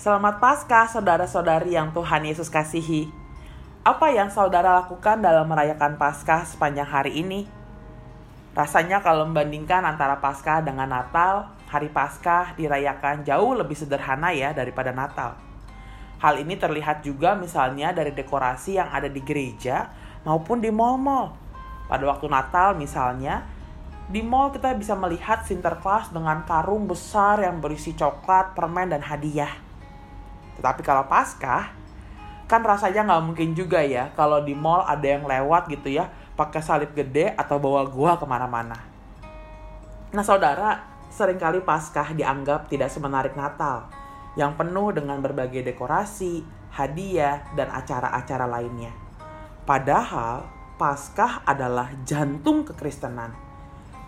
Selamat Paskah saudara-saudari yang Tuhan Yesus kasihi. Apa yang saudara lakukan dalam merayakan Paskah sepanjang hari ini? Rasanya kalau membandingkan antara Paskah dengan Natal, hari Paskah dirayakan jauh lebih sederhana ya daripada Natal. Hal ini terlihat juga misalnya dari dekorasi yang ada di gereja maupun di mall-mall. Pada waktu Natal misalnya, di mall kita bisa melihat Sinterklas dengan karung besar yang berisi coklat, permen, dan hadiah. Tetapi kalau Paskah, kan rasanya nggak mungkin juga ya kalau di mall ada yang lewat gitu ya pakai salib gede atau bawa gua ke mana-mana. Nah saudara, sering kali Paskah dianggap tidak semenarik Natal yang penuh dengan berbagai dekorasi, hadiah, dan acara-acara lainnya. Padahal Paskah adalah jantung kekristenan.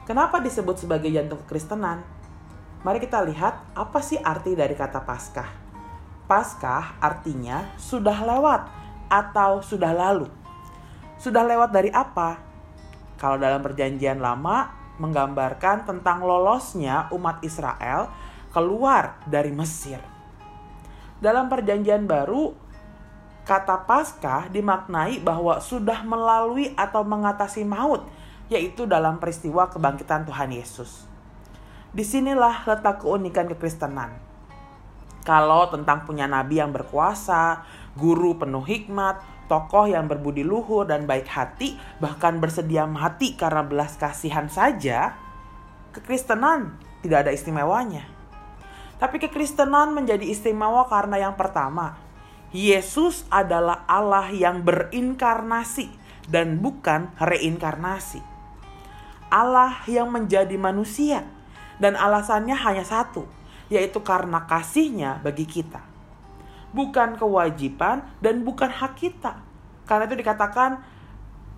Kenapa disebut sebagai jantung kekristenan? Mari kita lihat apa sih arti dari kata Paskah. Paskah artinya sudah lewat atau sudah lalu. Sudah lewat dari apa? Kalau dalam perjanjian lama menggambarkan tentang lolosnya umat Israel keluar dari Mesir. Dalam perjanjian baru, kata Paskah dimaknai bahwa sudah melalui atau mengatasi maut, yaitu dalam peristiwa kebangkitan Tuhan Yesus. Di sinilah letak keunikan kekristenan kalau tentang punya nabi yang berkuasa, guru penuh hikmat, tokoh yang berbudi luhur dan baik hati, bahkan bersedia mati karena belas kasihan saja, kekristenan tidak ada istimewanya. Tapi kekristenan menjadi istimewa karena yang pertama, Yesus adalah Allah yang berinkarnasi dan bukan reinkarnasi. Allah yang menjadi manusia dan alasannya hanya satu, yaitu karena kasihnya bagi kita. Bukan kewajiban dan bukan hak kita. Karena itu dikatakan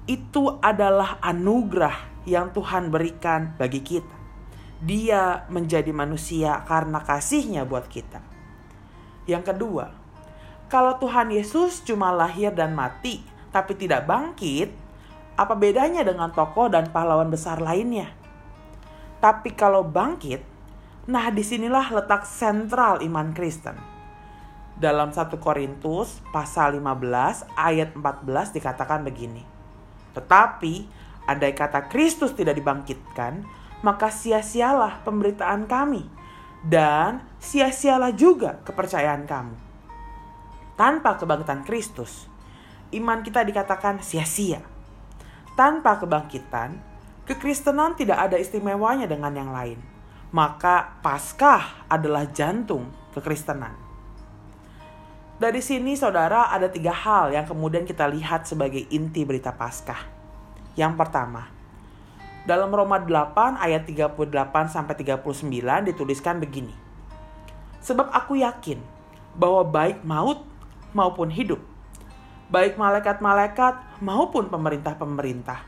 itu adalah anugerah yang Tuhan berikan bagi kita. Dia menjadi manusia karena kasihnya buat kita. Yang kedua, kalau Tuhan Yesus cuma lahir dan mati tapi tidak bangkit, apa bedanya dengan tokoh dan pahlawan besar lainnya? Tapi kalau bangkit, Nah, di sinilah letak sentral iman Kristen. Dalam 1 Korintus pasal 15 ayat 14 dikatakan begini. Tetapi, andai kata Kristus tidak dibangkitkan, maka sia-sialah pemberitaan kami dan sia-sialah juga kepercayaan kamu. Tanpa kebangkitan Kristus, iman kita dikatakan sia-sia. Tanpa kebangkitan, kekristenan tidak ada istimewanya dengan yang lain maka Paskah adalah jantung kekristenan. Dari sini saudara ada tiga hal yang kemudian kita lihat sebagai inti berita Paskah. Yang pertama, dalam Roma 8 ayat 38 sampai 39 dituliskan begini. Sebab aku yakin bahwa baik maut maupun hidup, baik malaikat-malaikat maupun pemerintah-pemerintah,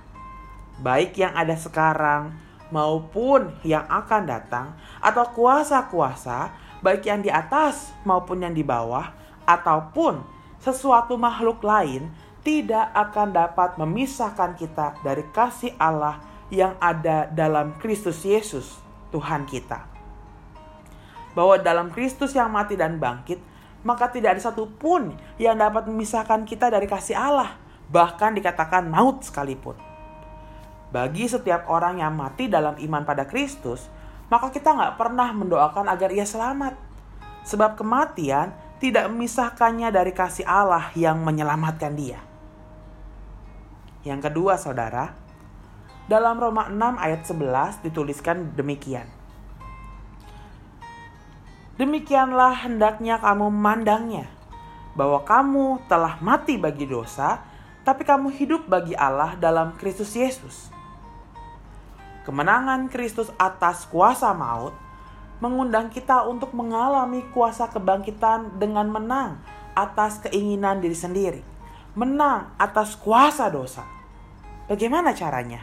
baik yang ada sekarang maupun yang akan datang, atau kuasa-kuasa, baik yang di atas maupun yang di bawah, ataupun sesuatu makhluk lain, tidak akan dapat memisahkan kita dari kasih Allah yang ada dalam Kristus Yesus, Tuhan kita. Bahwa dalam Kristus yang mati dan bangkit, maka tidak ada satupun yang dapat memisahkan kita dari kasih Allah, bahkan dikatakan maut sekalipun bagi setiap orang yang mati dalam iman pada Kristus, maka kita nggak pernah mendoakan agar ia selamat. Sebab kematian tidak memisahkannya dari kasih Allah yang menyelamatkan dia. Yang kedua saudara, dalam Roma 6 ayat 11 dituliskan demikian. Demikianlah hendaknya kamu memandangnya, bahwa kamu telah mati bagi dosa, tapi kamu hidup bagi Allah dalam Kristus Yesus kemenangan Kristus atas kuasa maut mengundang kita untuk mengalami kuasa kebangkitan dengan menang atas keinginan diri sendiri, menang atas kuasa dosa. Bagaimana caranya?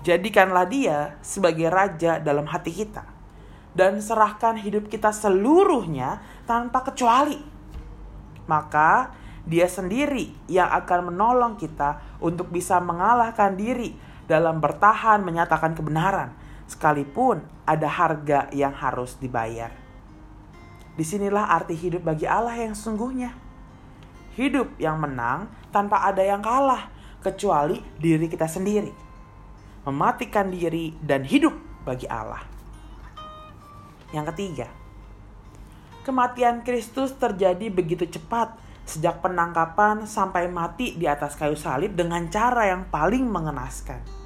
Jadikanlah Dia sebagai raja dalam hati kita dan serahkan hidup kita seluruhnya tanpa kecuali. Maka Dia sendiri yang akan menolong kita untuk bisa mengalahkan diri dalam bertahan menyatakan kebenaran, sekalipun ada harga yang harus dibayar. Di sinilah arti hidup bagi Allah yang sungguhnya. Hidup yang menang tanpa ada yang kalah, kecuali diri kita sendiri. Mematikan diri dan hidup bagi Allah. Yang ketiga, kematian Kristus terjadi begitu cepat sejak penangkapan sampai mati di atas kayu salib dengan cara yang paling mengenaskan.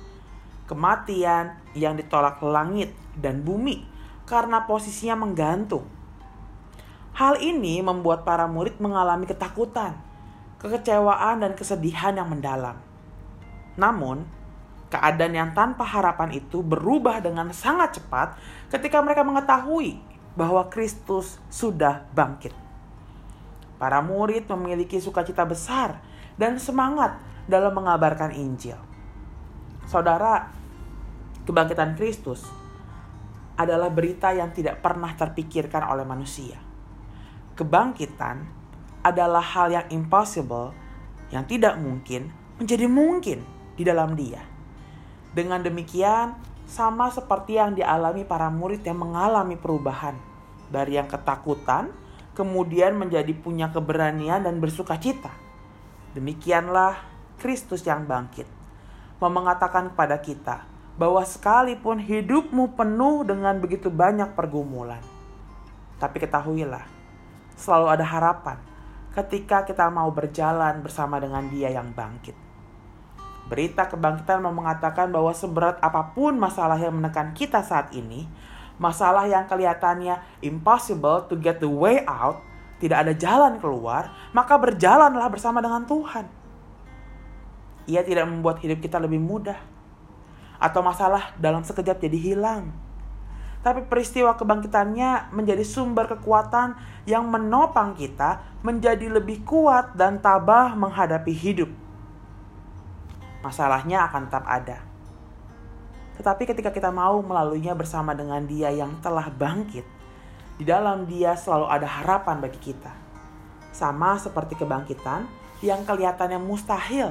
Kematian yang ditolak langit dan bumi karena posisinya menggantung. Hal ini membuat para murid mengalami ketakutan, kekecewaan, dan kesedihan yang mendalam. Namun, keadaan yang tanpa harapan itu berubah dengan sangat cepat ketika mereka mengetahui bahwa Kristus sudah bangkit. Para murid memiliki sukacita besar dan semangat dalam mengabarkan Injil. Saudara, kebangkitan Kristus adalah berita yang tidak pernah terpikirkan oleh manusia. Kebangkitan adalah hal yang impossible, yang tidak mungkin, menjadi mungkin di dalam Dia. Dengan demikian, sama seperti yang dialami para murid yang mengalami perubahan dari yang ketakutan kemudian menjadi punya keberanian dan bersuka cita. Demikianlah Kristus yang bangkit, mengatakan kepada kita bahwa sekalipun hidupmu penuh dengan begitu banyak pergumulan, tapi ketahuilah, selalu ada harapan ketika kita mau berjalan bersama dengan Dia yang bangkit. Berita kebangkitan mau mengatakan bahwa seberat apa pun masalah yang menekan kita saat ini, masalah yang kelihatannya impossible to get the way out, tidak ada jalan keluar, maka berjalanlah bersama dengan Tuhan. Ia tidak membuat hidup kita lebih mudah, atau masalah dalam sekejap jadi hilang. Tapi peristiwa kebangkitannya menjadi sumber kekuatan yang menopang kita menjadi lebih kuat dan tabah menghadapi hidup. Masalahnya akan tetap ada tetapi ketika kita mau melaluinya bersama dengan Dia yang telah bangkit, di dalam Dia selalu ada harapan bagi kita. Sama seperti kebangkitan yang kelihatannya mustahil,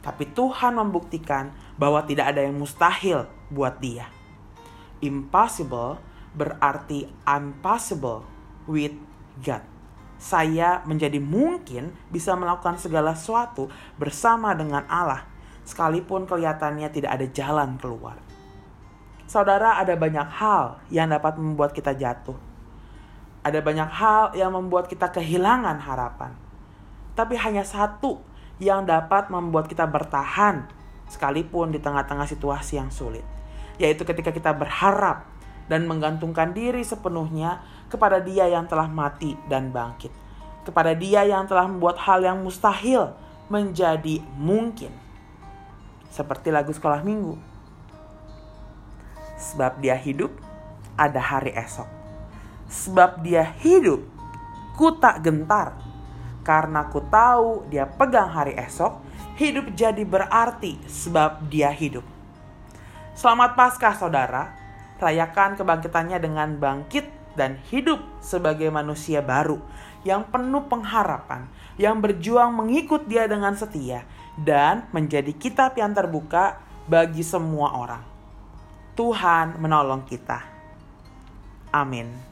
tapi Tuhan membuktikan bahwa tidak ada yang mustahil buat Dia. Impossible berarti impossible with God. Saya menjadi mungkin bisa melakukan segala sesuatu bersama dengan Allah, sekalipun kelihatannya tidak ada jalan keluar. Saudara, ada banyak hal yang dapat membuat kita jatuh. Ada banyak hal yang membuat kita kehilangan harapan. Tapi hanya satu yang dapat membuat kita bertahan sekalipun di tengah-tengah situasi yang sulit, yaitu ketika kita berharap dan menggantungkan diri sepenuhnya kepada Dia yang telah mati dan bangkit, kepada Dia yang telah membuat hal yang mustahil menjadi mungkin. Seperti lagu sekolah minggu, Sebab dia hidup, ada hari esok. Sebab dia hidup, ku tak gentar. Karena ku tahu dia pegang hari esok, hidup jadi berarti sebab dia hidup. Selamat Paskah saudara, rayakan kebangkitannya dengan bangkit dan hidup sebagai manusia baru yang penuh pengharapan, yang berjuang mengikut dia dengan setia, dan menjadi kitab yang terbuka bagi semua orang. Tuhan menolong kita. Amin.